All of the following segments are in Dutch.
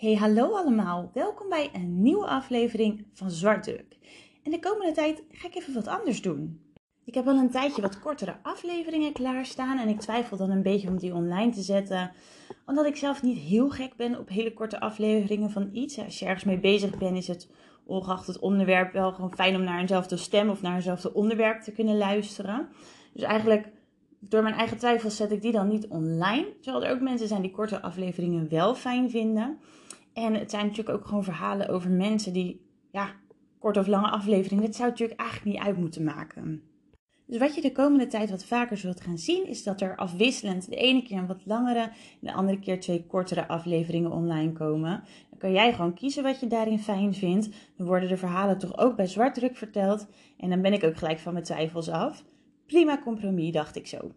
Hey, hallo allemaal. Welkom bij een nieuwe aflevering van Zwartdruk. En de komende tijd ga ik even wat anders doen. Ik heb al een tijdje wat kortere afleveringen klaarstaan en ik twijfel dan een beetje om die online te zetten. Omdat ik zelf niet heel gek ben op hele korte afleveringen van iets. Als je ergens mee bezig bent, is het ongeacht het onderwerp wel gewoon fijn om naar eenzelfde stem of naar eenzelfde onderwerp te kunnen luisteren. Dus eigenlijk door mijn eigen twijfels zet ik die dan niet online. Terwijl er ook mensen zijn die korte afleveringen wel fijn vinden. En het zijn natuurlijk ook gewoon verhalen over mensen die, ja, kort of lange afleveringen, dat zou natuurlijk eigenlijk niet uit moeten maken. Dus wat je de komende tijd wat vaker zult gaan zien, is dat er afwisselend de ene keer een wat langere en de andere keer twee kortere afleveringen online komen. Dan kan jij gewoon kiezen wat je daarin fijn vindt. Dan worden de verhalen toch ook bij zwartdruk verteld. En dan ben ik ook gelijk van mijn twijfels af. Prima compromis, dacht ik zo.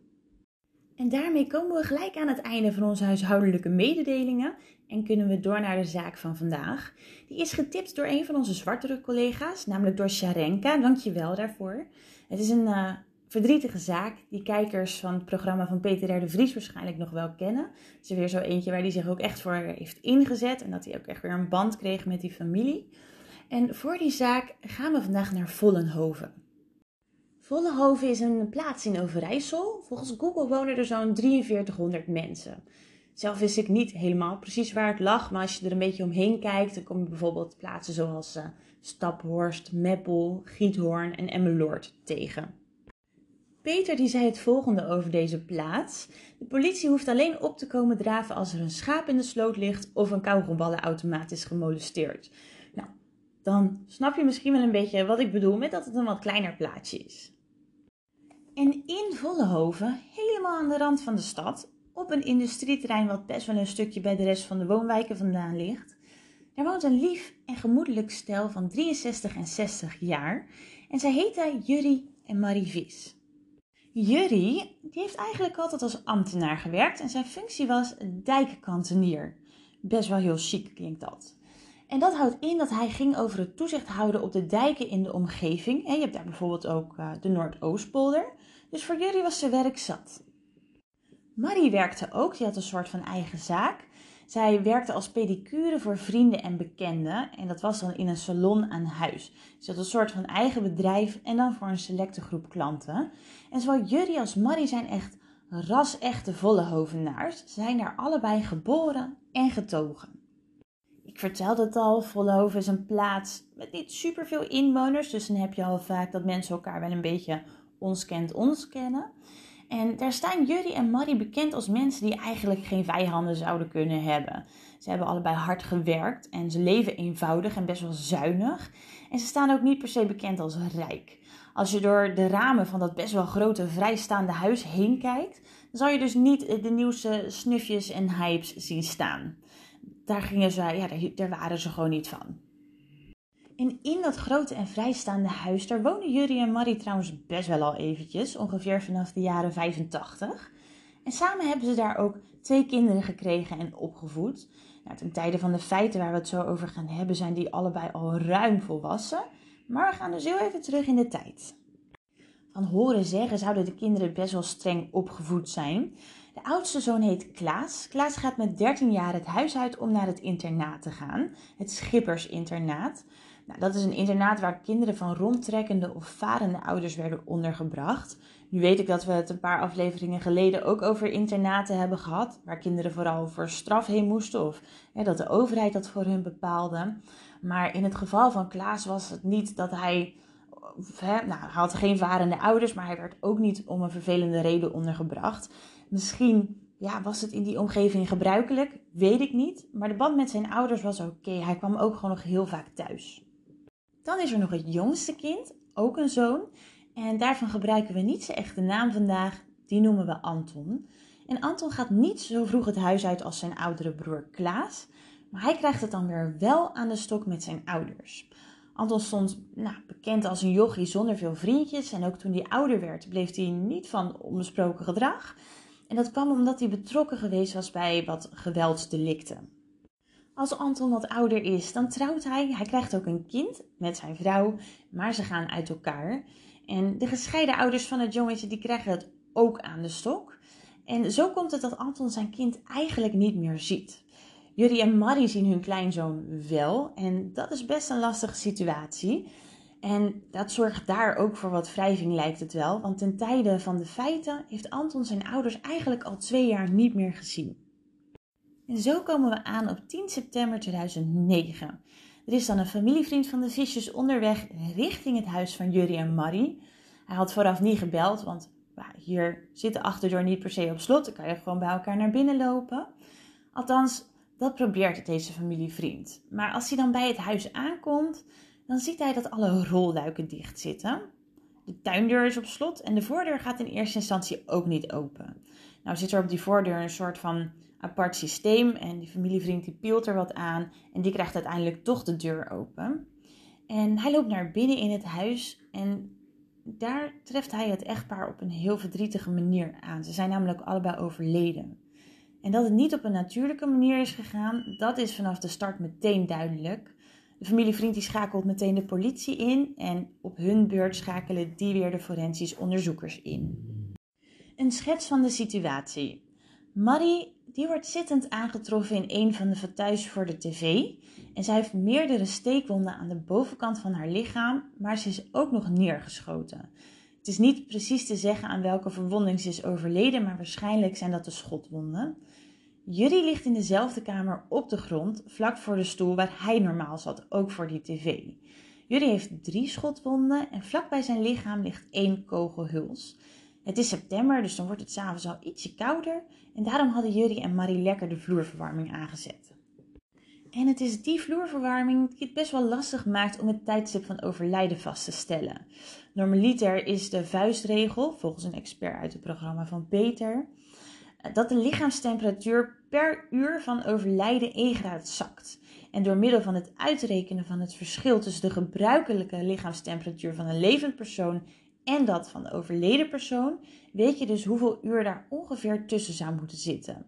En daarmee komen we gelijk aan het einde van onze huishoudelijke mededelingen en kunnen we door naar de zaak van vandaag. Die is getipt door een van onze zwartere collega's, namelijk door Sharenka. Dankjewel daarvoor. Het is een uh, verdrietige zaak die kijkers van het programma van Peter R. de Vries waarschijnlijk nog wel kennen. Het is er weer zo eentje waar hij zich ook echt voor heeft ingezet en dat hij ook echt weer een band kreeg met die familie. En voor die zaak gaan we vandaag naar Vollenhoven. Vollenhoven is een plaats in Overijssel. Volgens Google wonen er zo'n 4300 mensen. Zelf wist ik niet helemaal precies waar het lag, maar als je er een beetje omheen kijkt, dan kom je bijvoorbeeld plaatsen zoals uh, Staphorst, Meppel, Giethoorn en Emmeloord tegen. Peter die zei het volgende over deze plaats. De politie hoeft alleen op te komen draven als er een schaap in de sloot ligt of een kauwgomballenautomaat is gemolesteerd. Dan snap je misschien wel een beetje wat ik bedoel met dat het een wat kleiner plaatsje is. En in Vollenhoven, helemaal aan de rand van de stad, op een industrieterrein wat best wel een stukje bij de rest van de woonwijken vandaan ligt, daar woont een lief en gemoedelijk stel van 63 en 60 jaar en zij heten Jurrie en Marie Vis. Jurrie die heeft eigenlijk altijd als ambtenaar gewerkt en zijn functie was dijkkantenier. Best wel heel chic klinkt dat. En dat houdt in dat hij ging over het toezicht houden op de dijken in de omgeving. En je hebt daar bijvoorbeeld ook uh, de Noordoostpolder. Dus voor jullie was zijn werk zat. Marie werkte ook, die had een soort van eigen zaak. Zij werkte als pedicure voor vrienden en bekenden. En dat was dan in een salon aan huis. Ze had een soort van eigen bedrijf en dan voor een selecte groep klanten. En zowel Jurrie als Marie zijn echt ras-echte Vollehovenaars. Ze zijn daar allebei geboren en getogen. Ik vertelde het al, Vollenhoven is een plaats met niet superveel inwoners. Dus dan heb je al vaak dat mensen elkaar wel een beetje ons kent, kennen. En daar staan Jurrie en Marie bekend als mensen die eigenlijk geen vijanden zouden kunnen hebben. Ze hebben allebei hard gewerkt en ze leven eenvoudig en best wel zuinig. En ze staan ook niet per se bekend als rijk. Als je door de ramen van dat best wel grote vrijstaande huis heen kijkt, dan zal je dus niet de nieuwste snufjes en hypes zien staan daar gingen ze, ja, daar, daar waren ze gewoon niet van. En in dat grote en vrijstaande huis, daar wonen Jurie en Marie trouwens best wel al eventjes, ongeveer vanaf de jaren 85. En samen hebben ze daar ook twee kinderen gekregen en opgevoed. Nou, ten tijde van de feiten waar we het zo over gaan hebben, zijn die allebei al ruim volwassen. Maar we gaan dus heel even terug in de tijd. Van horen zeggen zouden de kinderen best wel streng opgevoed zijn. De oudste zoon heet Klaas. Klaas gaat met 13 jaar het huis uit om naar het internaat te gaan. Het Schippersinternaat. Nou, dat is een internaat waar kinderen van rondtrekkende of varende ouders werden ondergebracht. Nu weet ik dat we het een paar afleveringen geleden ook over internaten hebben gehad, waar kinderen vooral voor straf heen moesten of dat de overheid dat voor hun bepaalde. Maar in het geval van Klaas was het niet dat hij, nou, hij had geen varende ouders, maar hij werd ook niet om een vervelende reden ondergebracht. Misschien ja, was het in die omgeving gebruikelijk, weet ik niet. Maar de band met zijn ouders was oké. Hij kwam ook gewoon nog heel vaak thuis. Dan is er nog het jongste kind, ook een zoon. En daarvan gebruiken we niet zijn echte naam vandaag. Die noemen we Anton. En Anton gaat niet zo vroeg het huis uit als zijn oudere broer Klaas. Maar hij krijgt het dan weer wel aan de stok met zijn ouders. Anton stond nou, bekend als een jochie zonder veel vriendjes. En ook toen hij ouder werd, bleef hij niet van onbesproken gedrag. En dat kwam omdat hij betrokken geweest was bij wat geweldsdelicten. Als Anton wat ouder is, dan trouwt hij. Hij krijgt ook een kind met zijn vrouw, maar ze gaan uit elkaar. En de gescheiden ouders van het jongetje die krijgen het ook aan de stok. En zo komt het dat Anton zijn kind eigenlijk niet meer ziet. Jury en Marie zien hun kleinzoon wel en dat is best een lastige situatie. En dat zorgt daar ook voor wat wrijving lijkt het wel, want ten tijde van de feiten heeft Anton zijn ouders eigenlijk al twee jaar niet meer gezien. En zo komen we aan op 10 september 2009. Er is dan een familievriend van de visjes onderweg richting het huis van Jury en Marie. Hij had vooraf niet gebeld, want hier zit de achterdeur niet per se op slot. Dan kan je gewoon bij elkaar naar binnen lopen. Althans, dat probeert deze familievriend. Maar als hij dan bij het huis aankomt, dan ziet hij dat alle rolluiken dicht zitten. De tuindeur is op slot en de voordeur gaat in eerste instantie ook niet open. Nou zit er op die voordeur een soort van apart systeem en die familievriend die pielt er wat aan en die krijgt uiteindelijk toch de deur open. En hij loopt naar binnen in het huis en daar treft hij het echtpaar op een heel verdrietige manier aan. Ze zijn namelijk allebei overleden. En dat het niet op een natuurlijke manier is gegaan, dat is vanaf de start meteen duidelijk. De familievriend die schakelt meteen de politie in en op hun beurt schakelen die weer de forensisch onderzoekers in. Een schets van de situatie. Marie die wordt zittend aangetroffen in een van de fauteuils voor de tv. En zij heeft meerdere steekwonden aan de bovenkant van haar lichaam, maar ze is ook nog neergeschoten. Het is niet precies te zeggen aan welke verwonding ze is overleden, maar waarschijnlijk zijn dat de schotwonden. Jury ligt in dezelfde kamer op de grond, vlak voor de stoel waar hij normaal zat, ook voor die tv. Jury heeft drie schotwonden en vlak bij zijn lichaam ligt één kogelhuls. Het is september, dus dan wordt het s'avonds al ietsje kouder. En daarom hadden Jury en Marie lekker de vloerverwarming aangezet. En het is die vloerverwarming die het best wel lastig maakt om het tijdstip van overlijden vast te stellen. Normaliter is de vuistregel, volgens een expert uit het programma van Peter, dat de lichaamstemperatuur per uur van overlijden 1 graad zakt. En door middel van het uitrekenen van het verschil tussen de gebruikelijke lichaamstemperatuur van een levend persoon en dat van de overleden persoon, weet je dus hoeveel uur daar ongeveer tussen zou moeten zitten.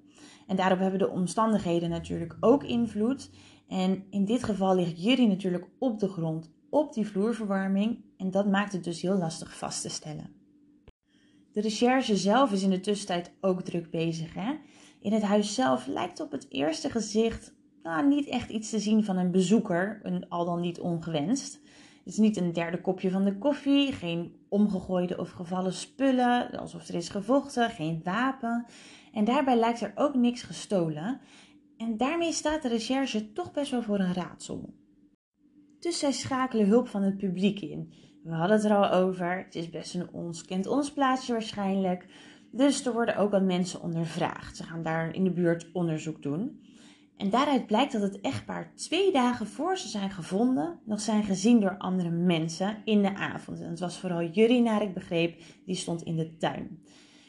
En daarop hebben de omstandigheden natuurlijk ook invloed. En in dit geval ligt Jury natuurlijk op de grond, op die vloerverwarming. En dat maakt het dus heel lastig vast te stellen. De recherche zelf is in de tussentijd ook druk bezig. Hè? In het huis zelf lijkt op het eerste gezicht nou, niet echt iets te zien van een bezoeker, een al dan niet ongewenst. Het is niet een derde kopje van de koffie, geen omgegooide of gevallen spullen, alsof er is gevochten, geen wapen. En daarbij lijkt er ook niks gestolen. En daarmee staat de recherche toch best wel voor een raadsel. Dus zij schakelen hulp van het publiek in. We hadden het er al over, het is best een ons kent ons plaatsje waarschijnlijk. Dus er worden ook wat mensen ondervraagd. Ze gaan daar in de buurt onderzoek doen. En daaruit blijkt dat het echtpaar twee dagen voor ze zijn gevonden nog zijn gezien door andere mensen in de avond. En het was vooral Jury, naar ik begreep, die stond in de tuin.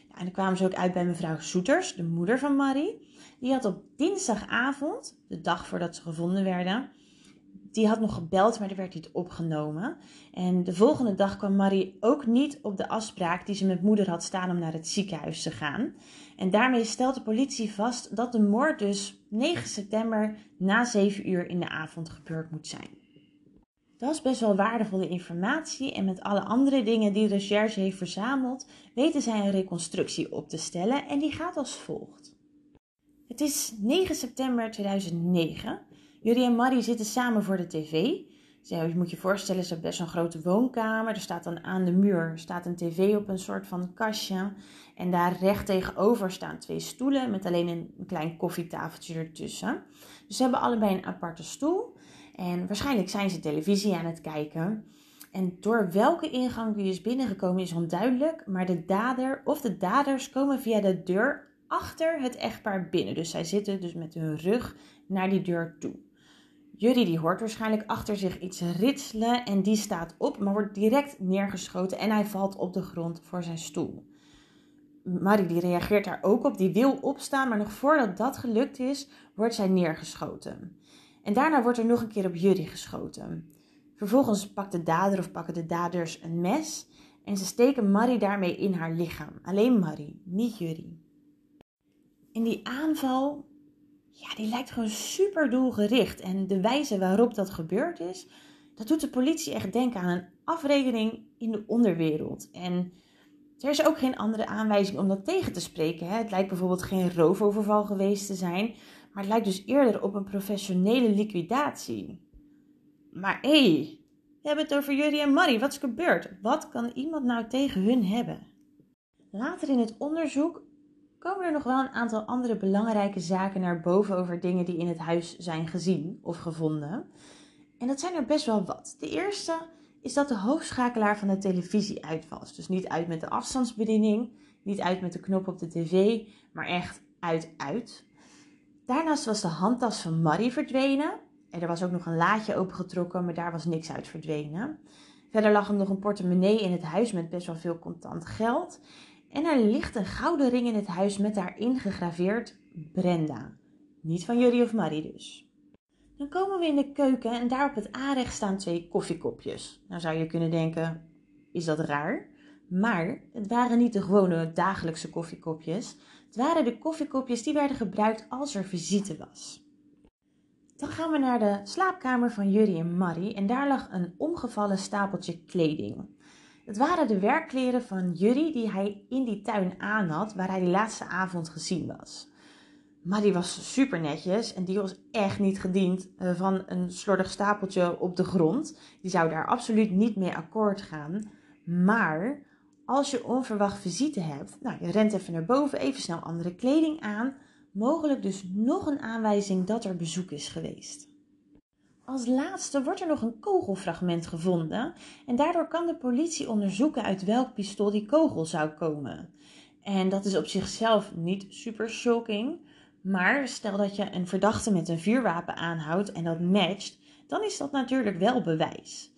Nou, en dan kwamen ze ook uit bij mevrouw Soeters, de moeder van Marie. Die had op dinsdagavond, de dag voordat ze gevonden werden, die had nog gebeld, maar er werd niet opgenomen. En de volgende dag kwam Marie ook niet op de afspraak die ze met moeder had staan om naar het ziekenhuis te gaan. En daarmee stelt de politie vast dat de moord dus 9 september na 7 uur in de avond gebeurd moet zijn. Dat is best wel waardevolle informatie en met alle andere dingen die de recherche heeft verzameld, weten zij een reconstructie op te stellen en die gaat als volgt. Het is 9 september 2009. Jullie en Marie zitten samen voor de tv. Je moet je voorstellen, ze hebben best een grote woonkamer. Er staat dan aan de muur staat een tv op een soort van kastje. En daar recht tegenover staan twee stoelen met alleen een klein koffietafeltje ertussen. Dus ze hebben allebei een aparte stoel. En waarschijnlijk zijn ze televisie aan het kijken. En door welke ingang die is binnengekomen is onduidelijk. Maar de dader of de daders komen via de deur achter het echtpaar binnen. Dus zij zitten dus met hun rug naar die deur toe. Jury die hoort waarschijnlijk achter zich iets ritselen en die staat op, maar wordt direct neergeschoten en hij valt op de grond voor zijn stoel. Marie die reageert daar ook op, die wil opstaan, maar nog voordat dat gelukt is, wordt zij neergeschoten. En daarna wordt er nog een keer op Jury geschoten. Vervolgens pakt de dader of pakken de daders een mes en ze steken Marie daarmee in haar lichaam. Alleen Marie, niet Jury. In die aanval ja, die lijkt gewoon super doelgericht. En de wijze waarop dat gebeurd is, dat doet de politie echt denken aan een afrekening in de onderwereld. En er is ook geen andere aanwijzing om dat tegen te spreken. Hè. Het lijkt bijvoorbeeld geen roofoverval geweest te zijn, Maar het lijkt dus eerder op een professionele liquidatie. Maar hé, hey, we hebben het over Jury en Marie. Wat is gebeurd? Wat kan iemand nou tegen hun hebben? Later in het onderzoek komen er nog wel een aantal andere belangrijke zaken naar boven over dingen die in het huis zijn gezien of gevonden. En dat zijn er best wel wat. De eerste is dat de hoofdschakelaar van de televisie uit was. Dus niet uit met de afstandsbediening, niet uit met de knop op de tv, maar echt uit uit. Daarnaast was de handtas van Marie verdwenen. En er was ook nog een laadje opengetrokken, maar daar was niks uit verdwenen. Verder lag er nog een portemonnee in het huis met best wel veel contant geld. En er ligt een gouden ring in het huis met daarin gegraveerd Brenda. Niet van jullie of Marie dus. Dan komen we in de keuken en daar op het aanrecht staan twee koffiekopjes. Nou zou je kunnen denken, is dat raar? Maar het waren niet de gewone dagelijkse koffiekopjes. Het waren de koffiekopjes die werden gebruikt als er visite was. Dan gaan we naar de slaapkamer van Jury en Marie en daar lag een omgevallen stapeltje kleding. Het waren de werkkleren van Jury die hij in die tuin aan had waar hij die laatste avond gezien was. Maar die was super netjes en die was echt niet gediend eh, van een slordig stapeltje op de grond. Die zou daar absoluut niet mee akkoord gaan. Maar als je onverwacht visite hebt, nou, je rent even naar boven, even snel andere kleding aan. Mogelijk dus nog een aanwijzing dat er bezoek is geweest. Als laatste wordt er nog een kogelfragment gevonden en daardoor kan de politie onderzoeken uit welk pistool die kogel zou komen. En dat is op zichzelf niet super shocking, maar stel dat je een verdachte met een vuurwapen aanhoudt en dat matcht, dan is dat natuurlijk wel bewijs.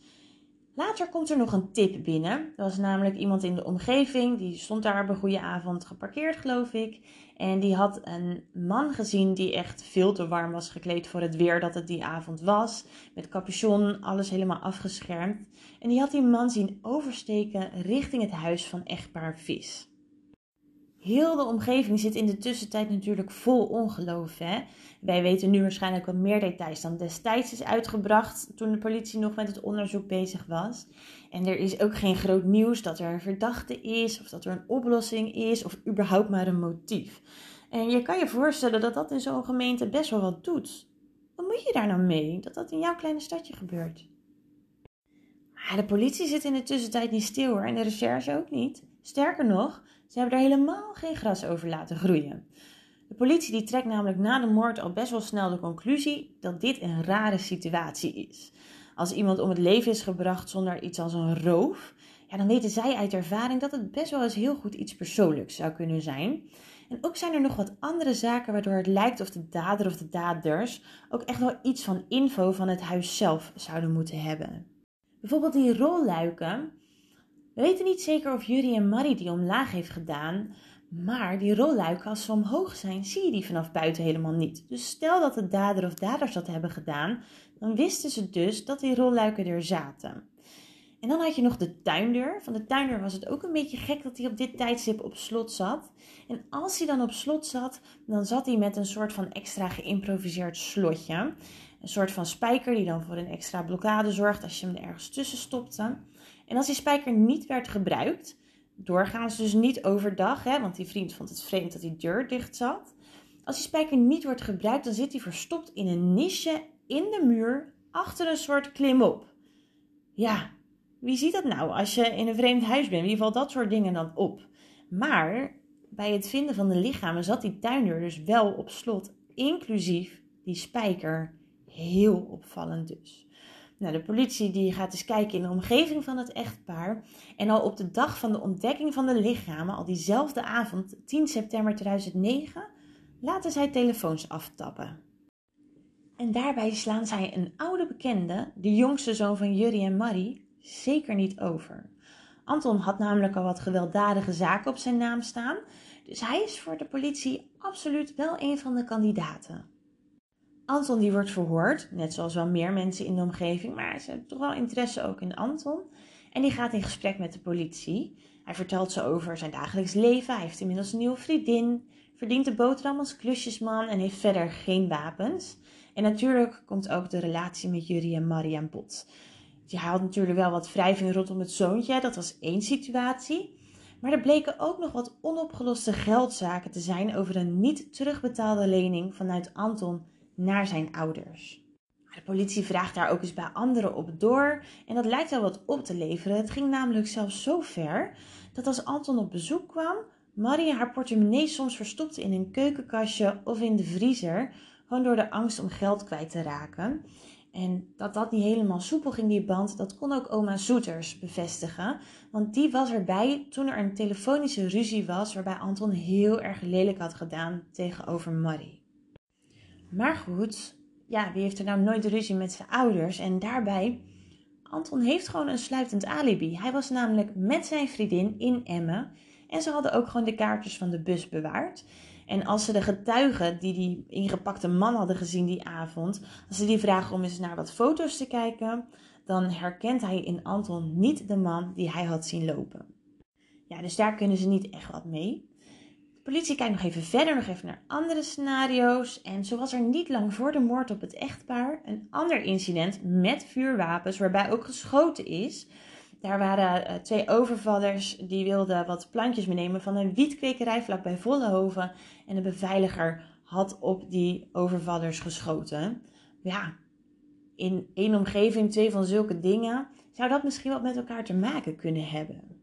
Later komt er nog een tip binnen. Er was namelijk iemand in de omgeving, die stond daar op een goede avond geparkeerd, geloof ik. En die had een man gezien die echt veel te warm was gekleed voor het weer dat het die avond was. Met capuchon, alles helemaal afgeschermd. En die had die man zien oversteken richting het huis van echtpaar Vis. Heel de omgeving zit in de tussentijd natuurlijk vol ongeloof. Hè? Wij weten nu waarschijnlijk wat meer details dan destijds is uitgebracht toen de politie nog met het onderzoek bezig was. En er is ook geen groot nieuws dat er een verdachte is, of dat er een oplossing is, of überhaupt maar een motief. En je kan je voorstellen dat dat in zo'n gemeente best wel wat doet. Wat moet je daar nou mee, dat dat in jouw kleine stadje gebeurt? Maar de politie zit in de tussentijd niet stil hoor, en de recherche ook niet. Sterker nog, ze hebben er helemaal geen gras over laten groeien. De politie die trekt namelijk na de moord al best wel snel de conclusie dat dit een rare situatie is. Als iemand om het leven is gebracht zonder iets als een roof, ja, dan weten zij uit ervaring dat het best wel eens heel goed iets persoonlijks zou kunnen zijn. En ook zijn er nog wat andere zaken waardoor het lijkt of de dader of de daders ook echt wel iets van info van het huis zelf zouden moeten hebben. Bijvoorbeeld die rolluiken. We weten niet zeker of Jury en Marie die omlaag heeft gedaan, maar die rolluiken, als ze omhoog zijn, zie je die vanaf buiten helemaal niet. Dus stel dat de dader of daders dat hebben gedaan, dan wisten ze dus dat die rolluiken er zaten. En dan had je nog de tuindeur. Van de tuindeur was het ook een beetje gek dat hij op dit tijdstip op slot zat. En als hij dan op slot zat, dan zat hij met een soort van extra geïmproviseerd slotje. Een soort van spijker die dan voor een extra blokkade zorgt als je hem er ergens tussen stopte. En als die spijker niet werd gebruikt, doorgaans dus niet overdag, hè, want die vriend vond het vreemd dat die deur dicht zat. Als die spijker niet wordt gebruikt, dan zit hij verstopt in een nisje in de muur achter een soort klimop. Ja, wie ziet dat nou als je in een vreemd huis bent? Wie valt dat soort dingen dan op? Maar bij het vinden van de lichamen zat die tuindeur dus wel op slot, inclusief die spijker. Heel opvallend dus. Nou, de politie die gaat eens kijken in de omgeving van het echtpaar. En al op de dag van de ontdekking van de lichamen, al diezelfde avond, 10 september 2009, laten zij telefoons aftappen. En daarbij slaan zij een oude bekende, de jongste zoon van Jury en Marie, zeker niet over. Anton had namelijk al wat gewelddadige zaken op zijn naam staan, dus hij is voor de politie absoluut wel een van de kandidaten. Anton die wordt verhoord, net zoals wel meer mensen in de omgeving, maar ze hebben toch wel interesse ook in Anton. En die gaat in gesprek met de politie. Hij vertelt ze over zijn dagelijks leven. Hij heeft inmiddels een nieuwe vriendin, verdient de boterham als klusjesman en heeft verder geen wapens. En natuurlijk komt ook de relatie met Jury en Marie aan bod. hij had natuurlijk wel wat wrijving rondom het zoontje, dat was één situatie. Maar er bleken ook nog wat onopgeloste geldzaken te zijn over een niet terugbetaalde lening vanuit Anton naar zijn ouders. De politie vraagt daar ook eens bij anderen op door en dat lijkt wel wat op te leveren. Het ging namelijk zelfs zo ver dat als Anton op bezoek kwam, Marie haar portemonnee soms verstopte in een keukenkastje of in de vriezer, gewoon door de angst om geld kwijt te raken. En dat dat niet helemaal soepel ging, die band, dat kon ook oma Soeters bevestigen. Want die was erbij toen er een telefonische ruzie was waarbij Anton heel erg lelijk had gedaan tegenover Marie. Maar goed, ja, wie heeft er nou nooit ruzie met zijn ouders? En daarbij, Anton heeft gewoon een sluitend alibi. Hij was namelijk met zijn vriendin in Emmen en ze hadden ook gewoon de kaartjes van de bus bewaard. En als ze de getuigen die die ingepakte man hadden gezien die avond, als ze die vragen om eens naar wat foto's te kijken, dan herkent hij in Anton niet de man die hij had zien lopen. Ja, dus daar kunnen ze niet echt wat mee. Politie kijkt nog even verder, nog even naar andere scenario's. En zo was er niet lang voor de moord op het echtpaar een ander incident met vuurwapens waarbij ook geschoten is. Daar waren eh, twee overvallers die wilden wat plantjes meenemen van een wietkwekerij vlakbij Vollenhoven. En de beveiliger had op die overvallers geschoten. Ja, in één omgeving twee van zulke dingen zou dat misschien wat met elkaar te maken kunnen hebben.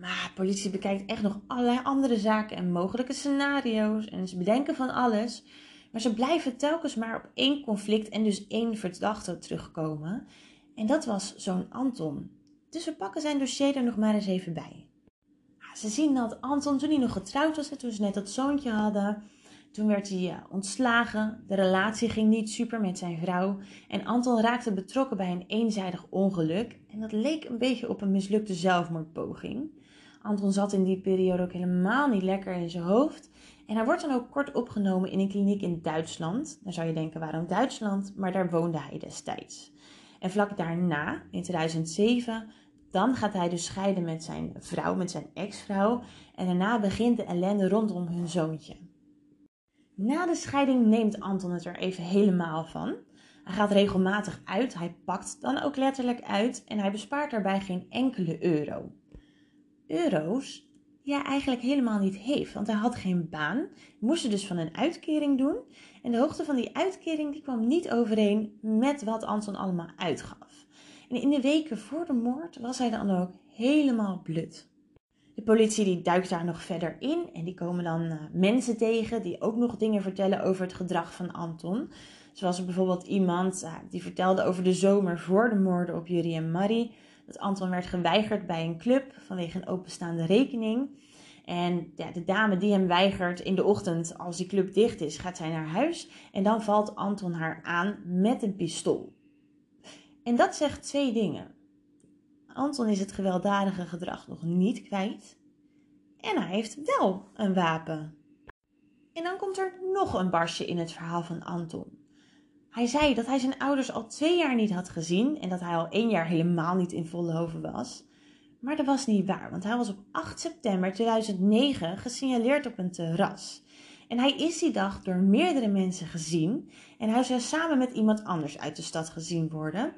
Maar politie bekijkt echt nog allerlei andere zaken en mogelijke scenario's. En ze bedenken van alles. Maar ze blijven telkens maar op één conflict en dus één verdachte terugkomen. En dat was zo'n Anton. Dus we pakken zijn dossier er nog maar eens even bij. Ze zien dat Anton, toen hij nog getrouwd was, toen ze net dat zoontje hadden, toen werd hij eh, ontslagen. De relatie ging niet super met zijn vrouw. En Anton raakte betrokken bij een eenzijdig ongeluk. En dat leek een beetje op een mislukte zelfmoordpoging. Anton zat in die periode ook helemaal niet lekker in zijn hoofd. En hij wordt dan ook kort opgenomen in een kliniek in Duitsland. Dan zou je denken, waarom Duitsland? Maar daar woonde hij destijds. En vlak daarna, in 2007, dan gaat hij dus scheiden met zijn vrouw, met zijn ex-vrouw. En daarna begint de ellende rondom hun zoontje. Na de scheiding neemt Anton het er even helemaal van. Hij gaat regelmatig uit, hij pakt dan ook letterlijk uit en hij bespaart daarbij geen enkele euro. Euro's hij eigenlijk helemaal niet heeft, want hij had geen baan, moest dus van een uitkering doen en de hoogte van die uitkering die kwam niet overeen met wat Anton allemaal uitgaf. En in de weken voor de moord was hij dan ook helemaal blut. De politie die duikt daar nog verder in en die komen dan uh, mensen tegen die ook nog dingen vertellen over het gedrag van Anton. Zoals bijvoorbeeld iemand uh, die vertelde over de zomer voor de moorden op Jurie en Marie. Dat Anton werd geweigerd bij een club vanwege een openstaande rekening. En ja, de dame die hem weigert in de ochtend, als die club dicht is, gaat zij naar huis. En dan valt Anton haar aan met een pistool. En dat zegt twee dingen. Anton is het gewelddadige gedrag nog niet kwijt. En hij heeft wel een wapen. En dan komt er nog een barsje in het verhaal van Anton. Hij zei dat hij zijn ouders al twee jaar niet had gezien en dat hij al één jaar helemaal niet in Vollenhoven was. Maar dat was niet waar, want hij was op 8 september 2009 gesignaleerd op een terras. En hij is die dag door meerdere mensen gezien en hij zou samen met iemand anders uit de stad gezien worden.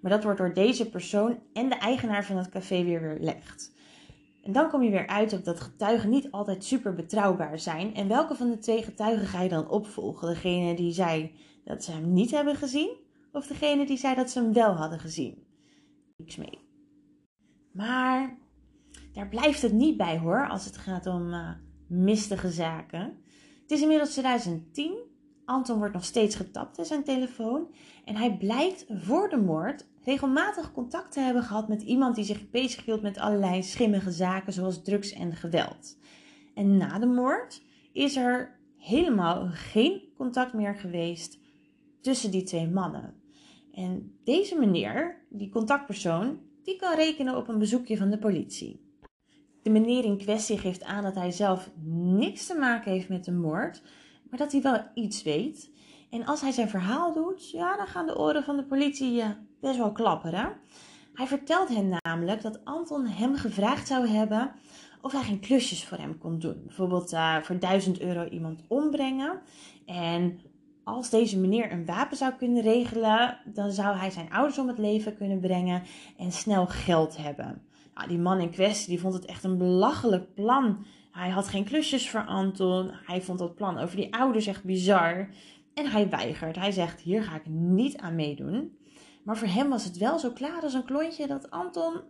Maar dat wordt door deze persoon en de eigenaar van het café weer weerlegd. En dan kom je weer uit op dat getuigen niet altijd super betrouwbaar zijn. En welke van de twee getuigen ga je dan opvolgen? Degene die zei dat ze hem niet hebben gezien? Of degene die zei dat ze hem wel hadden gezien? Niks mee. Maar daar blijft het niet bij hoor, als het gaat om uh, mistige zaken. Het is inmiddels 2010. Anton wordt nog steeds getapt in zijn telefoon. En hij blijkt voor de moord regelmatig contact te hebben gehad met iemand die zich bezighield met allerlei schimmige zaken, zoals drugs en geweld. En na de moord is er helemaal geen contact meer geweest tussen die twee mannen. En deze meneer, die contactpersoon, die kan rekenen op een bezoekje van de politie. De meneer in kwestie geeft aan dat hij zelf niks te maken heeft met de moord, maar dat hij wel iets weet. En als hij zijn verhaal doet, ja, dan gaan de oren van de politie best wel klapperen. Hij vertelt hen namelijk dat Anton hem gevraagd zou hebben of hij geen klusjes voor hem kon doen. Bijvoorbeeld uh, voor 1000 euro iemand ombrengen. En als deze meneer een wapen zou kunnen regelen, dan zou hij zijn ouders om het leven kunnen brengen en snel geld hebben. Ja, die man in kwestie die vond het echt een belachelijk plan. Hij had geen klusjes voor Anton. Hij vond dat plan over die ouders echt bizar. En hij weigert. Hij zegt: Hier ga ik niet aan meedoen. Maar voor hem was het wel zo klaar als een klontje dat Anton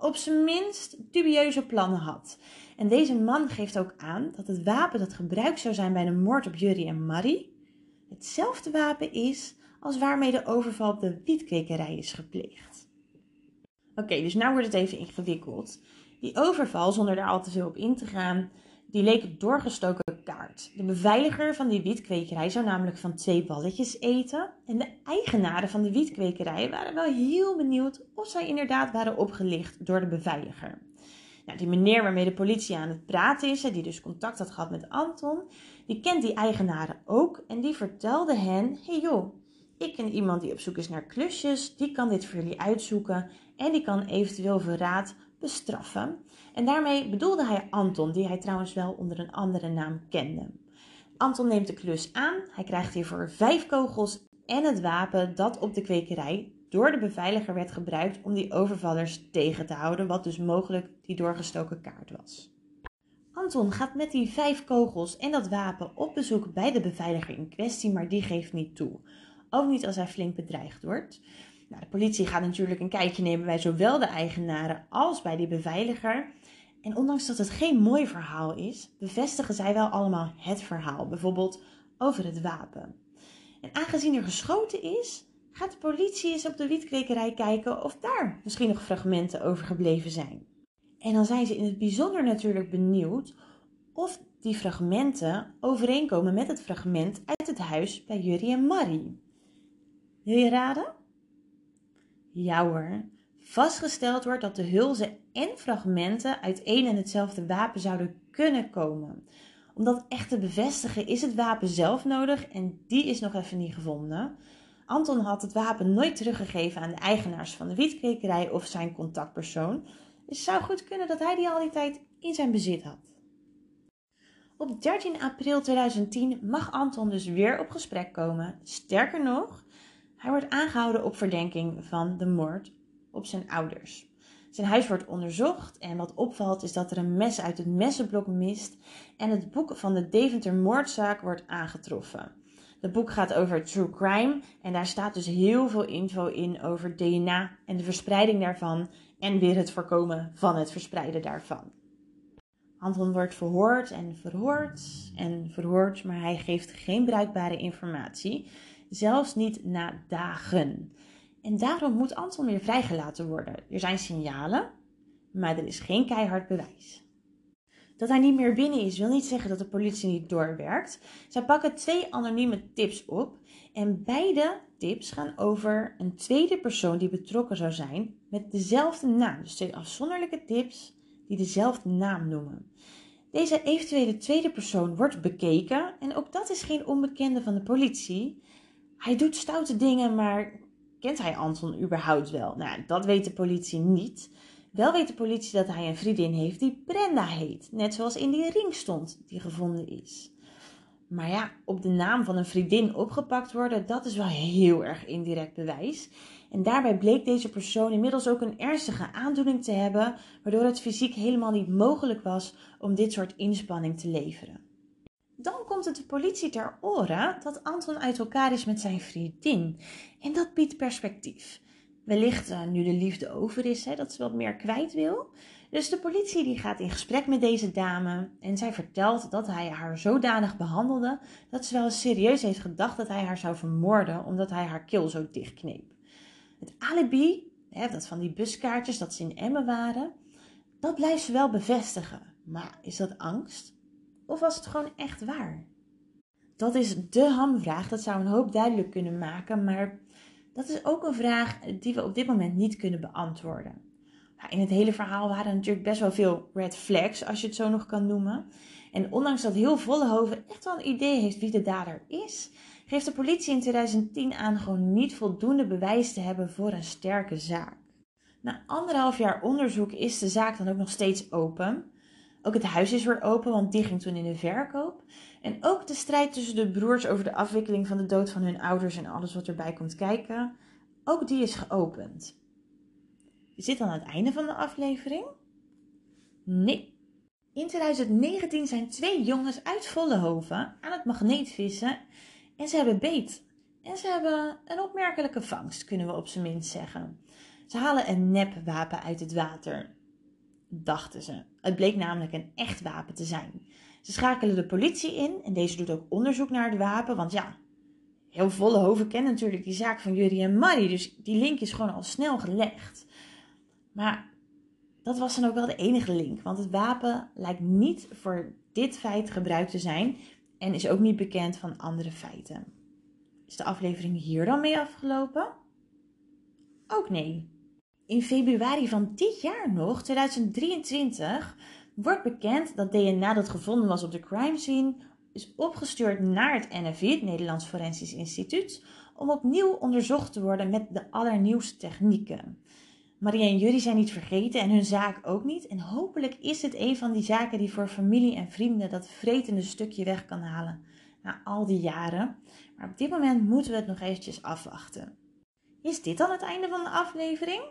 op zijn minst dubieuze plannen had. En deze man geeft ook aan dat het wapen dat gebruikt zou zijn bij de moord op Jury en Marie hetzelfde wapen is als waarmee de overval op de wietkwekerij is gepleegd. Oké, dus nu wordt het even ingewikkeld. Die overval, zonder daar al te veel op in te gaan, die leek doorgestoken kaart. De beveiliger van die wietkwekerij zou namelijk van twee balletjes eten. En de eigenaren van de wietkwekerij waren wel heel benieuwd of zij inderdaad waren opgelicht door de beveiliger. Nou, die meneer waarmee de politie aan het praten is, die dus contact had gehad met Anton, die kent die eigenaren ook en die vertelde hen: hey joh, ik ken iemand die op zoek is naar klusjes, die kan dit voor jullie uitzoeken en die kan eventueel verraad bestraffen. En daarmee bedoelde hij Anton, die hij trouwens wel onder een andere naam kende. Anton neemt de klus aan, hij krijgt hiervoor vijf kogels en het wapen dat op de kwekerij door de beveiliger werd gebruikt om die overvallers tegen te houden, wat dus mogelijk die doorgestoken kaart was. Anton gaat met die vijf kogels en dat wapen op bezoek bij de beveiliger in kwestie, maar die geeft niet toe. Ook niet als hij flink bedreigd wordt. Nou, de politie gaat natuurlijk een kijkje nemen bij zowel de eigenaren als bij die beveiliger. En ondanks dat het geen mooi verhaal is, bevestigen zij wel allemaal het verhaal, bijvoorbeeld over het wapen. En aangezien er geschoten is, gaat de politie eens op de wietkwekerij kijken of daar misschien nog fragmenten overgebleven zijn. En dan zijn ze in het bijzonder natuurlijk benieuwd of die fragmenten overeenkomen met het fragment uit het huis bij Jury en Marie. Wil je raden? Ja hoor. Vastgesteld wordt dat de hulzen en fragmenten uit één en hetzelfde wapen zouden kunnen komen. Om dat echt te bevestigen is het wapen zelf nodig en die is nog even niet gevonden. Anton had het wapen nooit teruggegeven aan de eigenaars van de wietkwekerij of zijn contactpersoon. Het zou goed kunnen dat hij die al die tijd in zijn bezit had. Op 13 april 2010 mag Anton dus weer op gesprek komen. Sterker nog, hij wordt aangehouden op verdenking van de moord op zijn ouders. Zijn huis wordt onderzocht en wat opvalt is dat er een mes uit het messenblok mist en het boek van de Deventer moordzaak wordt aangetroffen. Het boek gaat over true crime en daar staat dus heel veel info in over DNA en de verspreiding daarvan en weer het voorkomen van het verspreiden daarvan. Anton wordt verhoord en verhoord en verhoord, maar hij geeft geen bruikbare informatie, zelfs niet na dagen. En daarom moet Anton weer vrijgelaten worden. Er zijn signalen, maar er is geen keihard bewijs. Dat hij niet meer binnen is, wil niet zeggen dat de politie niet doorwerkt. Zij pakken twee anonieme tips op. En beide tips gaan over een tweede persoon die betrokken zou zijn met dezelfde naam. Dus twee afzonderlijke tips die dezelfde naam noemen. Deze eventuele tweede persoon wordt bekeken en ook dat is geen onbekende van de politie. Hij doet stoute dingen, maar kent hij Anton überhaupt wel? Nou, dat weet de politie niet. Wel weet de politie dat hij een vriendin heeft die Brenda heet, net zoals in die ring stond die gevonden is. Maar ja, op de naam van een vriendin opgepakt worden, dat is wel heel erg indirect bewijs. En daarbij bleek deze persoon inmiddels ook een ernstige aandoening te hebben, waardoor het fysiek helemaal niet mogelijk was om dit soort inspanning te leveren. Dan komt het de politie ter oren dat Anton uit elkaar is met zijn vriendin. En dat biedt perspectief. Wellicht uh, nu de liefde over is, hè, dat ze wat meer kwijt wil. Dus de politie die gaat in gesprek met deze dame en zij vertelt dat hij haar zodanig behandelde dat ze wel serieus heeft gedacht dat hij haar zou vermoorden omdat hij haar keel zo dichtkneep. Het alibi, hè, dat van die buskaartjes dat ze in Emmen waren, dat blijft ze wel bevestigen. Maar is dat angst? Of was het gewoon echt waar? Dat is de hamvraag. Dat zou een hoop duidelijk kunnen maken, maar dat is ook een vraag die we op dit moment niet kunnen beantwoorden. In het hele verhaal waren natuurlijk best wel veel red flags, als je het zo nog kan noemen. En ondanks dat heel Vollenhoven echt wel een idee heeft wie de dader is, geeft de politie in 2010 aan gewoon niet voldoende bewijs te hebben voor een sterke zaak. Na anderhalf jaar onderzoek is de zaak dan ook nog steeds open. Ook het huis is weer open, want die ging toen in de verkoop. En ook de strijd tussen de broers over de afwikkeling van de dood van hun ouders en alles wat erbij komt kijken, ook die is geopend. Is dit dan het einde van de aflevering? Nee. In 2019 zijn twee jongens uit Vollenhoven aan het magneetvissen en ze hebben beet. En ze hebben een opmerkelijke vangst, kunnen we op zijn minst zeggen. Ze halen een nepwapen uit het water. Dachten ze. Het bleek namelijk een echt wapen te zijn. Ze schakelen de politie in en deze doet ook onderzoek naar het wapen. Want ja, heel Vollenhoven kent natuurlijk die zaak van Jury en Marie. Dus die link is gewoon al snel gelegd. Maar dat was dan ook wel de enige link. Want het wapen lijkt niet voor dit feit gebruikt te zijn. En is ook niet bekend van andere feiten. Is de aflevering hier dan mee afgelopen? Ook nee. In februari van dit jaar nog, 2023, wordt bekend dat DNA dat gevonden was op de crime scene is opgestuurd naar het NFI, het Nederlands Forensisch Instituut, om opnieuw onderzocht te worden met de allernieuwste technieken. Maria en Jury zijn niet vergeten en hun zaak ook niet. En hopelijk is het een van die zaken die voor familie en vrienden dat vretende stukje weg kan halen. Na al die jaren. Maar op dit moment moeten we het nog eventjes afwachten. Is dit dan het einde van de aflevering?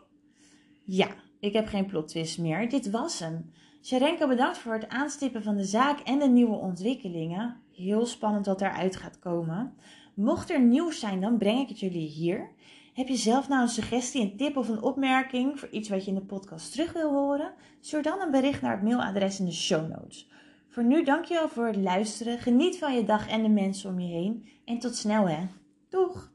Ja, ik heb geen plot twist meer. Dit was hem. Sharenko, bedankt voor het aanstippen van de zaak en de nieuwe ontwikkelingen. Heel spannend wat eruit gaat komen. Mocht er nieuws zijn, dan breng ik het jullie hier. Heb je zelf nou een suggestie, een tip of een opmerking voor iets wat je in de podcast terug wil horen? Stuur dan een bericht naar het mailadres in de show notes. Voor nu dankjewel voor het luisteren. Geniet van je dag en de mensen om je heen. En tot snel hè. Doeg!